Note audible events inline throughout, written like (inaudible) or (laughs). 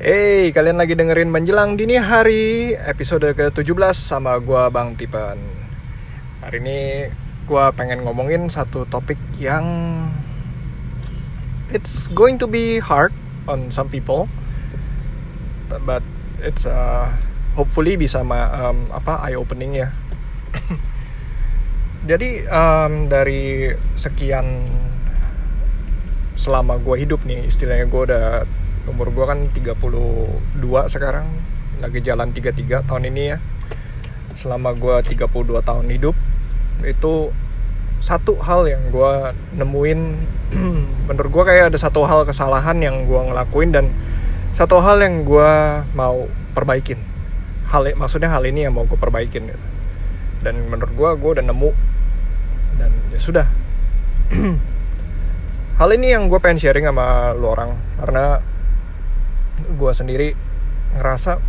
Hey, kalian lagi dengerin menjelang dini hari episode ke-17 sama gua Bang Tipen. Hari ini gua pengen ngomongin satu topik yang it's going to be hard on some people, but it's uh, hopefully bisa ma- um, apa eye opening ya. (coughs) Jadi um, dari sekian selama gue hidup nih istilahnya gue udah umur gue kan 32 sekarang lagi jalan 33 tahun ini ya. Selama gue 32 tahun hidup itu satu hal yang gue nemuin. (clears throat) Menurut gue kayak ada satu hal kesalahan yang gue ngelakuin dan satu hal yang gue mau perbaikin. Hal maksudnya hal ini yang mau gue perbaikin gitu. dan menurut gue gue udah nemu. Dan ya sudah. (clears throat) Hal ini yang gue pengen sharing sama lo orang karena gue sendiri ngerasa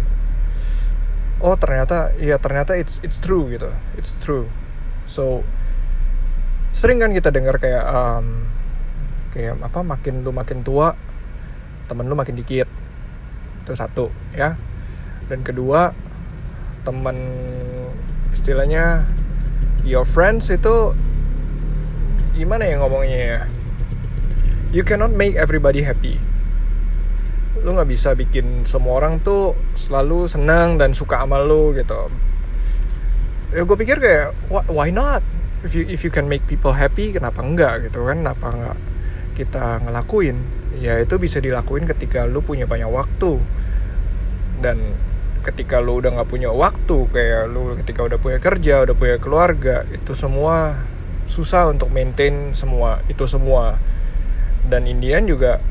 oh ternyata ya ternyata it's it's true gitu. It's true. So sering kan kita dengar kayak um, kayak apa makin lu makin tua temen lu makin dikit. Itu satu ya. Dan kedua temen istilahnya your friends itu gimana ya ngomongnya ya? You cannot make everybody happy lu nggak bisa bikin semua orang tuh selalu senang dan suka sama lu gitu. Ya gue pikir kayak why not? If you if you can make people happy kenapa enggak? Gitu kan kenapa enggak kita ngelakuin? Ya itu bisa dilakuin ketika lu punya banyak waktu. Dan ketika lu udah nggak punya waktu kayak lu ketika udah punya kerja udah punya keluarga itu semua susah untuk maintain semua itu semua. Dan Indian juga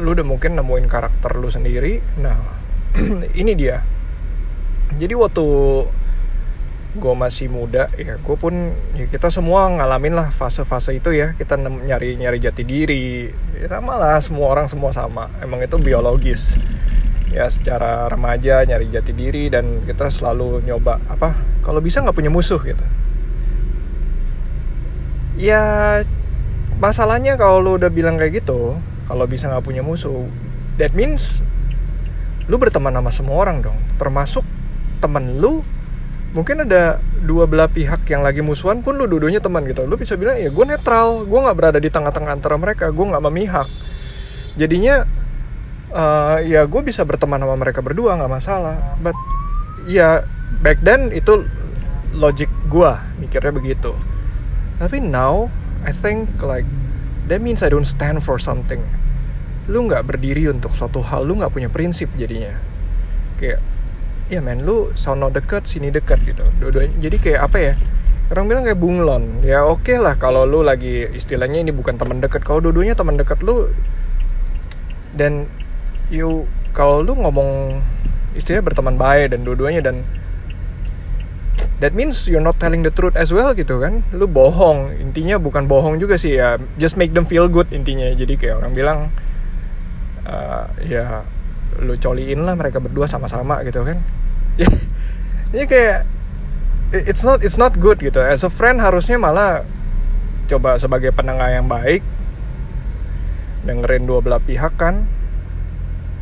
lu udah mungkin nemuin karakter lu sendiri. Nah (clears throat) ini dia. Jadi waktu gue masih muda ya gue pun ya kita semua ngalamin lah fase-fase itu ya. Kita nyari nyari jati diri. Ya sama lah semua orang semua sama. Emang itu biologis. Ya secara remaja nyari jati diri dan kita selalu nyoba apa kalau bisa nggak punya musuh gitu. Ya masalahnya kalau lu udah bilang kayak gitu kalau bisa nggak punya musuh that means lu berteman sama semua orang dong. Termasuk temen lu mungkin ada dua belah pihak yang lagi musuhan pun lu dudunya teman gitu. Lu bisa bilang ya gue netral gue nggak berada di tengah-tengah antara mereka gue nggak memihak. Jadinya uh, ya gue bisa berteman sama mereka berdua nggak masalah. But ya back then itu logic gue mikirnya begitu. Tapi now I think like that means I don't stand for something lu nggak berdiri untuk suatu hal lu nggak punya prinsip jadinya. Kayak ya men lu sono deket sini deket gitu. Dua-duanya jadi kayak apa ya orang bilang kayak bunglon. Ya oke okay lah kalau lu lagi istilahnya ini bukan teman deket kalau dua-duanya teman deket lu dan you kalau lu ngomong istilahnya berteman baik dan dua-duanya dan that means you're not telling the truth as well gitu kan. Lu bohong. Intinya bukan bohong juga sih ya just make them feel good intinya. Jadi kayak orang bilang uh, ya lu coliin lah mereka berdua sama-sama gitu kan. Ini (laughs) kayak it's not it's not good gitu. As a friend harusnya malah coba sebagai penengah yang baik dengerin dua belah pihak kan.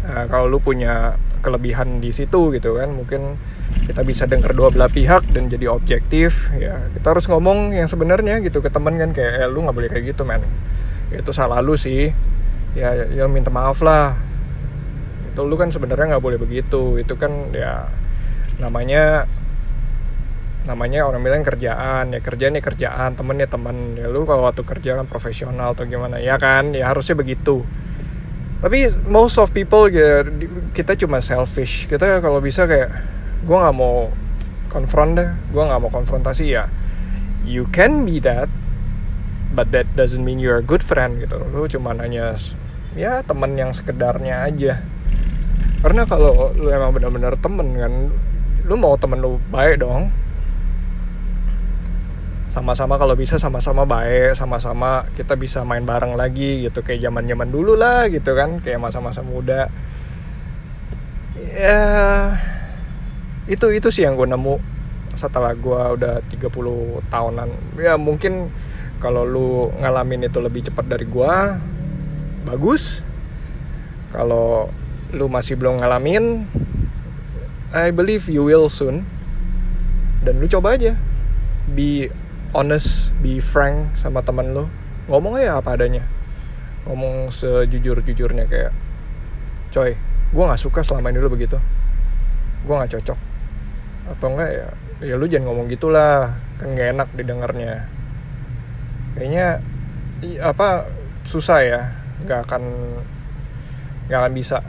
Nah, kalau lu punya kelebihan di situ gitu kan mungkin kita bisa denger dua belah pihak dan jadi objektif ya. Kita harus ngomong yang sebenarnya gitu ke temen kan kayak eh, lu nggak boleh kayak gitu men. Itu salah lu sih ya ya minta maaf lah. Itu lu kan sebenarnya nggak boleh begitu. Itu kan ya namanya namanya orang bilang kerjaan. Ya kerjaan ya kerjaan temen ya temen. Ya lu kalau waktu kerja kan profesional atau gimana. Ya kan ya harusnya begitu. Tapi most of people ya kita cuma selfish. Kita kalau bisa kayak gue nggak mau konfront deh. Gue nggak mau konfrontasi ya. You can be that but that doesn't mean you're a good friend gitu. Lu cuma nanya ya temen yang sekedarnya aja. Karena kalau lu emang benar-benar temen kan lu mau temen lu baik dong. Sama-sama kalau bisa sama-sama baik sama-sama kita bisa main bareng lagi gitu. Kayak zaman zaman dulu lah gitu kan. Kayak masa-masa muda. Ya itu itu sih yang gue nemu setelah gue udah 30 tahunan. Ya mungkin kalau lu ngalamin itu lebih cepat dari gue bagus. Kalau lu masih belum ngalamin I believe you will soon. Dan lu coba aja. Be honest be frank sama teman lu. Ngomong aja apa adanya. Ngomong sejujur jujurnya kayak coy gue nggak suka selama ini lu begitu. Gue nggak cocok. Atau enggak ya ya lu jangan ngomong gitulah. Kan gak enak didengarnya kayaknya apa susah ya. Nggak akan nggak akan bisa.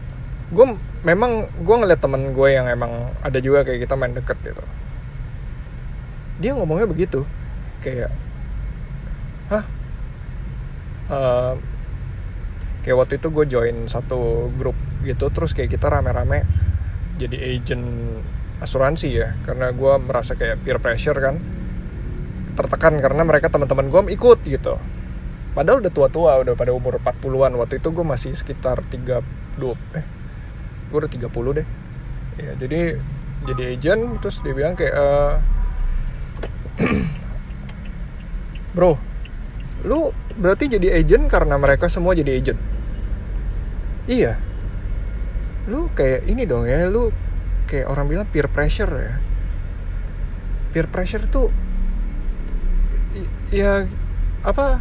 Gue memang gue ngeliat temen gue yang emang ada juga kayak kita main deket gitu. Dia ngomongnya begitu. Kayak hah? Uh, kayak waktu itu gue join satu grup gitu terus kayak kita rame-rame jadi agent asuransi ya. Karena gue merasa kayak peer pressure kan tertekan karena mereka teman-teman gue ikut gitu. Padahal udah tua-tua udah pada umur 40-an waktu itu gue masih sekitar 32 eh gue udah 30 deh. Ya jadi jadi agent terus dia bilang kayak uh, (clears throat) bro lu berarti jadi agent karena mereka semua jadi agent? Iya. Lu kayak ini dong ya lu kayak orang bilang peer pressure ya. Peer pressure tuh ya apa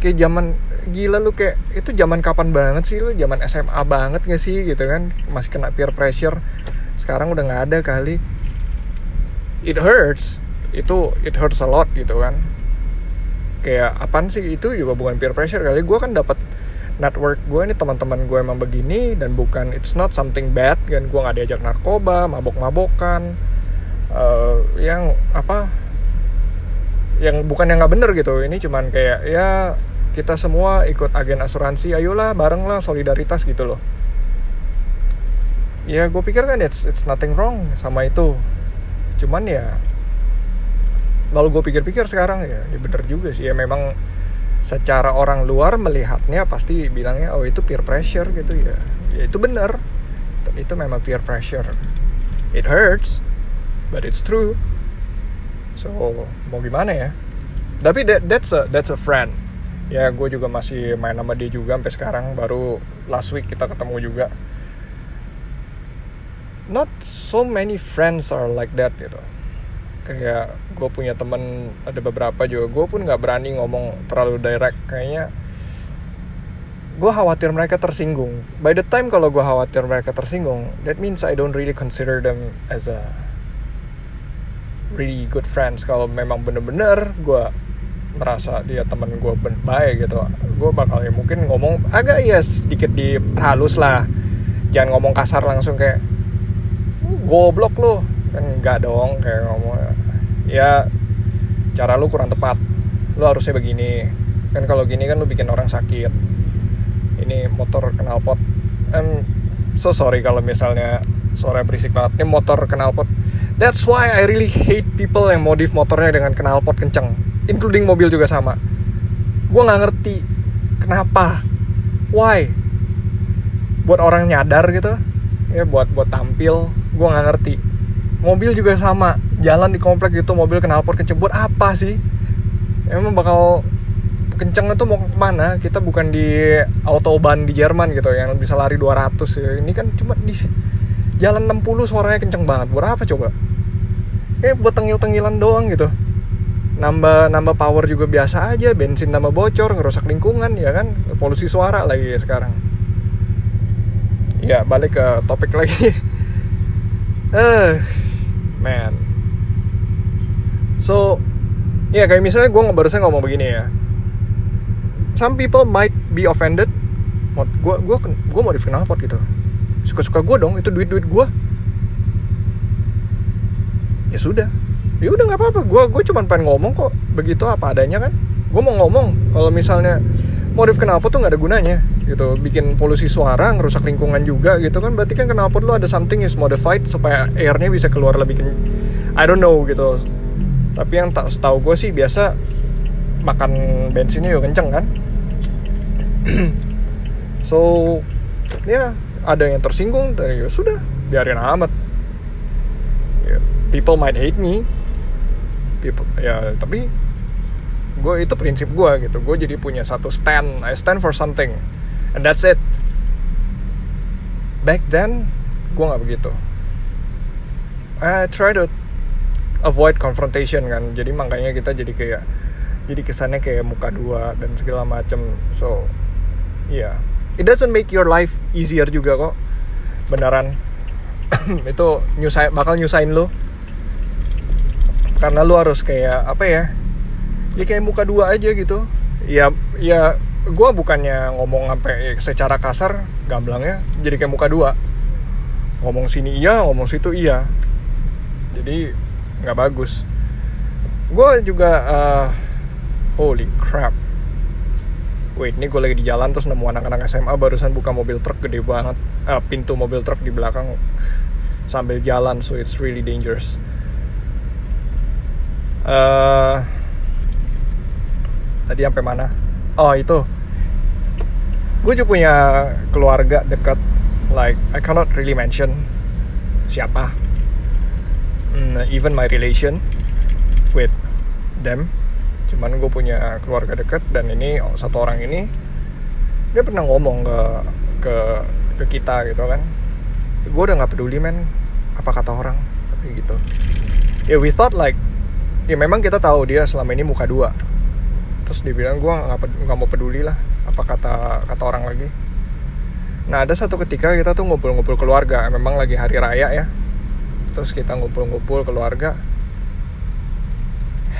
kayak zaman gila lu kayak itu zaman kapan banget sih lu? Zaman SMA banget gak sih gitu kan? Masih kena peer pressure. Sekarang udah nggak ada kali. It hurts. Itu it hurts a lot gitu kan? Kayak apaan sih? Itu juga bukan peer pressure kali. Gue kan dapat network gue ini teman-teman gue emang begini dan bukan it's not something bad kan? Gue nggak diajak narkoba mabok-mabokan. Uh, yang apa yang bukan yang nggak bener gitu. Ini cuman kayak ya kita semua ikut agen asuransi ayolah bareng lah solidaritas gitu loh. Ya gue pikir kan it's it's nothing wrong sama itu. Cuman ya lalu gue pikir-pikir sekarang ya, ya bener juga sih. Ya memang secara orang luar melihatnya pasti bilangnya oh itu peer pressure gitu ya. Ya itu bener. Itu memang peer pressure. It hurts but it's true so mau gimana ya? Tapi that, that's a that's a friend. Ya gue juga masih main sama dia juga sampai sekarang. Baru last week kita ketemu juga. Not so many friends are like that gitu. Kayak gue punya temen ada beberapa juga. Gue pun nggak berani ngomong terlalu direct. Kayaknya gue khawatir mereka tersinggung. By the time kalau gue khawatir mereka tersinggung that means I don't really consider them as a really good friends. Kalau memang bener-bener gue merasa dia temen gue baik gitu gue bakal ya mungkin ngomong agak ya sedikit dihalus lah. Jangan ngomong kasar langsung kayak goblok lo kan enggak dong kayak ngomong. Ya cara lu kurang tepat. Lu harusnya begini. Kan kalau gini kan lu bikin orang sakit. Ini motor knalpot I'm so sorry kalau misalnya suara berisik banget. Ini motor knalpot that's why I really hate people yang modif motornya dengan knalpot kenceng. Including mobil juga sama. Gue nggak ngerti kenapa. Why? Buat orang nyadar gitu. Ya buat buat tampil. Gue nggak ngerti. Mobil juga sama. Jalan di komplek gitu mobil knalpot kecebur apa sih? Emang bakal kenceng itu mau ke mana? Kita bukan di autobahn di Jerman gitu yang bisa lari 200 ya. ini kan cuma di jalan 60 suaranya kenceng banget. Buat apa coba eh buat tengil-tengilan doang gitu. Nambah nambah power juga biasa aja bensin nambah bocor ngerusak lingkungan ya kan? Polusi suara lagi ya sekarang. Ya balik ke topik lagi. (laughs) Eh man. So ya kayak misalnya gue barusan ngomong begini ya. Some people might be offended. Gue gue gue mau di knalpot gitu. Suka suka gue dong itu duit duit gue ya sudah. Ya udah nggak apa-apa. Gue gue cuma pengen ngomong kok. Begitu apa adanya kan. Gue mau ngomong. Kalau misalnya modif knalpot tuh nggak ada gunanya gitu. Bikin polusi suara ngerusak lingkungan juga gitu kan. Berarti kan knalpot lu ada something is modified supaya airnya bisa keluar lebih ken I don't know gitu. Tapi yang tak setahu gue sih biasa makan bensinnya juga kenceng kan. (clears throat) So ya ada yang tersinggung dari ya sudah biarin amat people might hate me. People ya tapi gue itu prinsip gue gitu. Gue jadi punya satu stand. I stand for something. And that's it. Back then gue nggak begitu. I try to avoid confrontation kan. Jadi makanya kita jadi kayak jadi kesannya kayak muka dua dan segala macem. So yeah it doesn't make your life easier juga kok. Beneran. (coughs) Itu nyusai bakal nyusahin lo karena lo harus kayak apa ya ya kayak muka dua aja gitu. Ya ya gue bukannya ngomong sampai secara kasar gamblangnya jadi kayak muka dua. Ngomong sini iya ngomong situ iya. Jadi nggak bagus. Gue juga uh, holy crap. Wait ini gue lagi di jalan terus nemu anak-anak SMA barusan buka mobil truk gede banget. Uh, pintu mobil truk di belakang. Sambil jalan so it's really dangerous uh, tadi sampai mana? Oh itu. Gue juga punya keluarga dekat like I cannot really mention siapa. Mm, even my relation with them. Cuman gue punya keluarga dekat dan ini oh, satu orang ini dia pernah ngomong ke ke ke kita gitu kan. Gue udah nggak peduli men apa kata orang tapi gitu. Yeah, we thought like ya memang kita tahu dia selama ini muka dua. Terus dia bilang gue nggak mau peduli lah apa kata kata orang lagi. Nah ada satu ketika kita tuh ngumpul-ngumpul keluarga memang lagi hari raya ya. Terus kita ngumpul-ngumpul keluarga.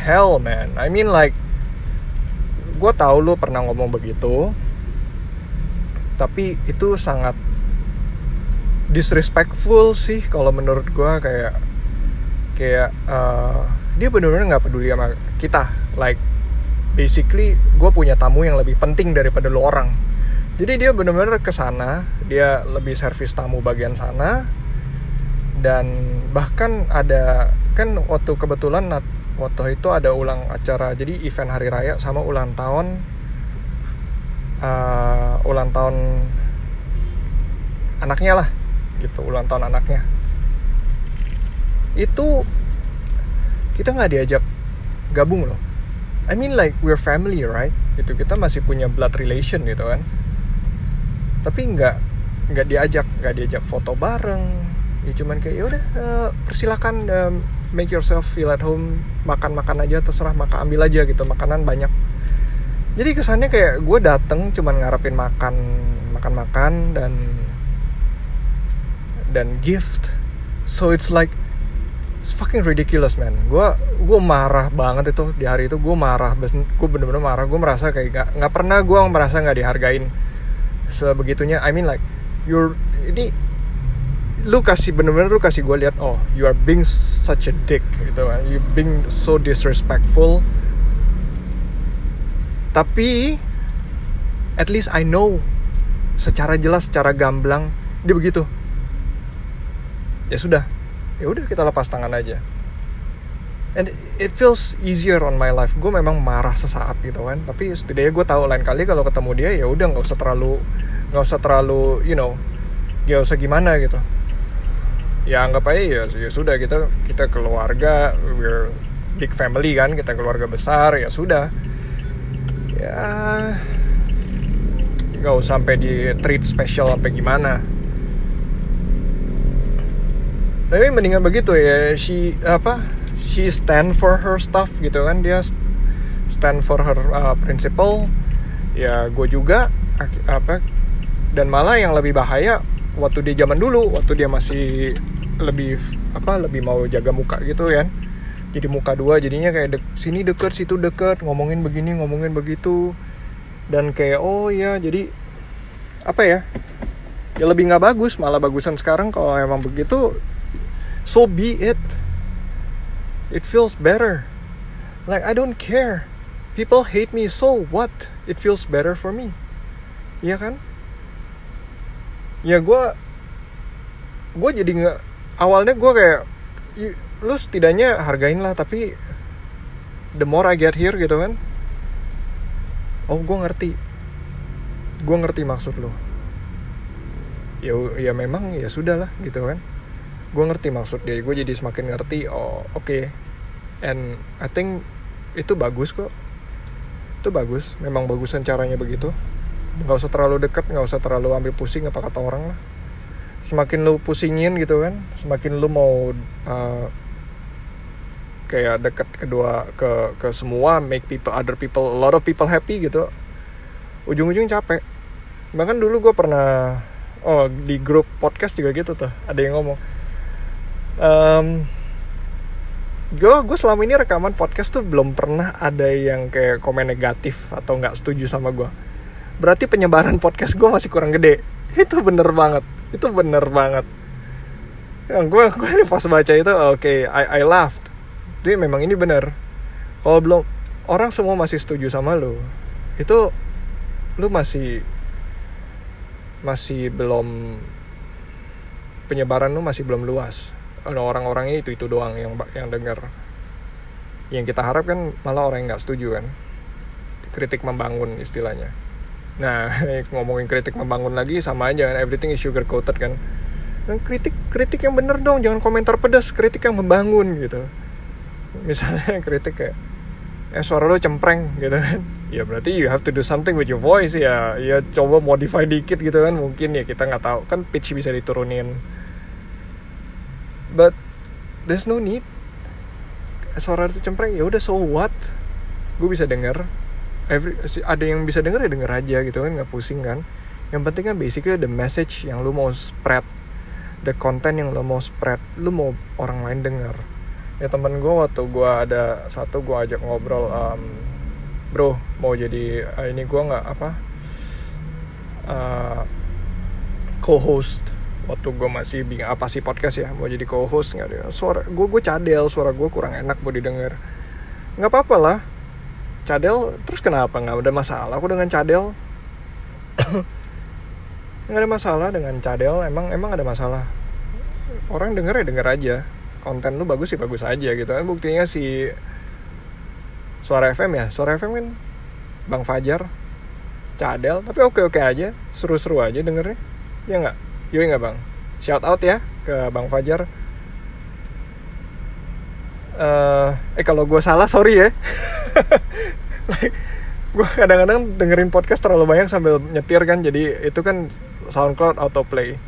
Hell man. I mean like gue tahu lu pernah ngomong begitu tapi itu sangat disrespectful sih kalau menurut gue kayak kayak uh, dia benar-benar nggak peduli sama kita. Like basically gue punya tamu yang lebih penting daripada lo orang. Jadi dia benar-benar ke sana dia lebih servis tamu bagian sana dan bahkan ada kan waktu kebetulan waktu itu ada ulang acara jadi event hari raya sama ulang tahun uh, ulang tahun anaknya lah gitu ulang tahun anaknya. Itu kita nggak diajak gabung loh. I mean like we're family right? Gitu kita masih punya blood relation gitu kan. Tapi nggak nggak diajak nggak diajak foto bareng. Ya cuman kayak ya udah uh, persilakan uh, make yourself feel at home. Makan makan aja terserah makan ambil aja gitu makanan banyak. Jadi kesannya kayak gue dateng cuman ngarepin makan makan makan dan dan gift. So it's like it's fucking ridiculous man. Gue gue marah banget itu di hari itu. Gue marah gue bener-bener marah. Gue merasa kayak gak, nggak pernah gue merasa nggak dihargain sebegitunya. I mean like you're ini lu kasih bener-bener lu kasih gue lihat oh you are being such a dick gitu kan. You being so disrespectful. Tapi at least I know secara jelas secara gamblang dia begitu. Ya sudah ya udah kita lepas tangan aja. And it feels easier on my life. Gue memang marah sesaat gitu kan. Tapi setidaknya gue tahu lain kali kalau ketemu dia ya udah nggak usah terlalu nggak usah terlalu you know gak usah gimana gitu. Ya anggap aja ya, ya sudah kita kita keluarga we're big family kan kita keluarga besar ya sudah. Ya nggak usah sampai di treat special sampai gimana tapi mendingan begitu ya she apa she stand for her stuff gitu kan. Dia stand for her uh, principle. Ya gue juga apa dan malah yang lebih bahaya waktu dia zaman dulu waktu dia masih lebih apa lebih mau jaga muka gitu kan. Jadi muka dua jadinya kayak dek, sini deket situ deket ngomongin begini ngomongin begitu. Dan kayak oh ya jadi apa ya ya lebih nggak bagus malah bagusan sekarang kalau emang begitu so be it. It feels better. Like I don't care. People hate me so what? It feels better for me. Iya kan? Ya gue gue jadi nggak awalnya gue kayak lu setidaknya hargain lah tapi the more I get here gitu kan? Oh gue ngerti. Gue ngerti maksud lo ya ya memang ya sudah lah gitu kan gue ngerti maksud dia gue jadi semakin ngerti oh oke. Okay. and I think itu bagus kok. Itu bagus memang bagusan caranya begitu. Nggak usah terlalu dekat nggak usah terlalu ambil pusing apa kata orang lah. Semakin lu pusingin gitu kan semakin lu mau uh, kayak deket kedua ke ke semua make people other people a lot of people happy gitu ujung-ujung capek. Bahkan dulu gue pernah oh di grup podcast juga gitu tuh ada yang ngomong um, gue gue selama ini rekaman podcast tuh belum pernah ada yang kayak komen negatif atau nggak setuju sama gue berarti penyebaran podcast gue masih kurang gede. Itu bener banget. Itu bener banget. Yang gue gue pas baca itu oke okay, I I laughed. Jadi memang ini benar kalau belum orang semua masih setuju sama lo itu lu masih masih belum penyebaran lu masih belum luas orang-orangnya itu itu doang yang yang dengar. Yang kita harap kan malah orang yang nggak setuju kan. Kritik membangun istilahnya. Nah (laughs) ngomongin kritik membangun lagi sama aja kan everything is sugar coated kan. Dan kritik kritik yang bener dong jangan komentar pedas kritik yang membangun gitu. Misalnya (laughs) kritik kayak eh suara lo cempreng gitu kan. Ya berarti you have to do something with your voice ya. Ya coba modify dikit gitu kan mungkin ya kita nggak tahu. Kan pitch bisa diturunin but there's no need. Suara itu cempreng ya udah so what? Gue bisa denger. Every, ada yang bisa denger ya denger aja gitu kan nggak pusing kan. Yang penting kan basically the message yang lu mau spread. The content yang lu mau spread. Lu mau orang lain denger. Ya temen gue waktu gue ada satu gue ajak ngobrol um, bro mau jadi uh, ini gue nggak apa uh, co-host waktu gue masih bingung apa sih podcast ya mau jadi co-host nggak ada suara. Gue gue cadel suara gue kurang enak buat didengar. Nggak apa-apa lah. Cadel terus kenapa nggak ada masalah aku dengan cadel? (coughs) Nggak ada masalah dengan cadel emang emang ada masalah. Orang denger ya denger aja. Konten lu bagus sih bagus aja gitu. Kan buktinya si suara FM ya. Suara FM kan Bang Fajar Cadel tapi oke oke aja seru-seru aja dengernya. Ya nggak yoi nggak bang? Shout out ya ke Bang Fajar. Uh, eh kalau gue salah sorry ya. (laughs) Like, gue kadang-kadang dengerin podcast terlalu banyak sambil nyetir kan jadi itu kan SoundCloud autoplay.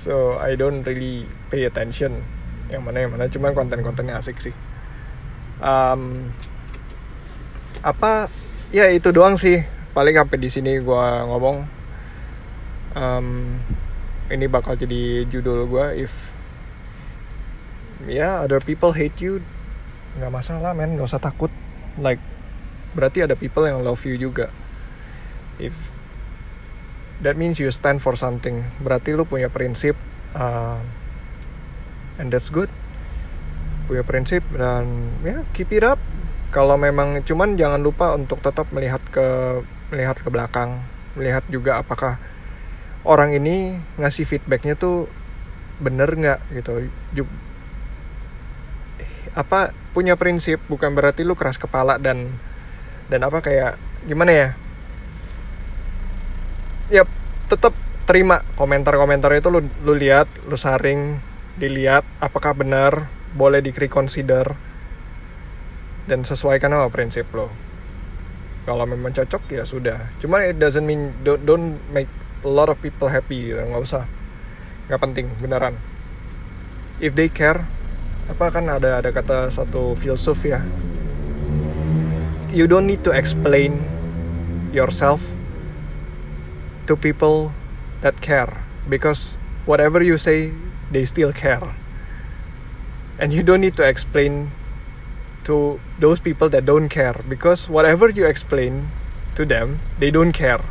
So I don't really pay attention. Yang mana yang mana cuma konten-kontennya asik sih. Um, apa ya itu doang sih. Paling sampai di sini gue ngomong. Um, ini bakal jadi judul gue if ya yeah, other people hate you nggak masalah men nggak usah takut. Like berarti ada people yang love you juga. If that means you stand for something. Berarti lu punya prinsip uh, and that's good. Punya prinsip dan ya keep it up. Kalau memang cuman jangan lupa untuk tetap melihat ke melihat ke belakang. Melihat juga apakah orang ini ngasih feedbacknya tuh bener nggak gitu? Apa punya prinsip bukan berarti lu keras kepala dan dan apa kayak gimana ya? Ya tetap terima komentar-komentar itu lu lu lihat lu saring dilihat apakah benar boleh di reconsider dan sesuaikan sama prinsip lo. Kalau memang cocok ya sudah. Cuma it doesn't mean don't, don't make a lot of people happy gitu. nggak usah nggak penting beneran if they care apa kan ada ada kata satu filsuf ya you don't need to explain yourself to people that care because whatever you say they still care. And you don't need to explain to those people that don't care because whatever you explain to them, they don't care.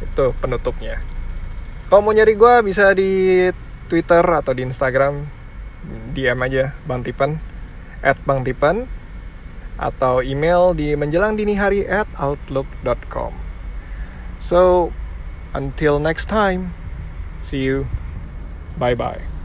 Itu penutupnya. Kalau mau nyari gue bisa di Twitter atau di Instagram DM aja Bang Tipen at Bang Tipen atau email di menjelang dini hari at outlook.com. So, until next time, see you. Bye bye.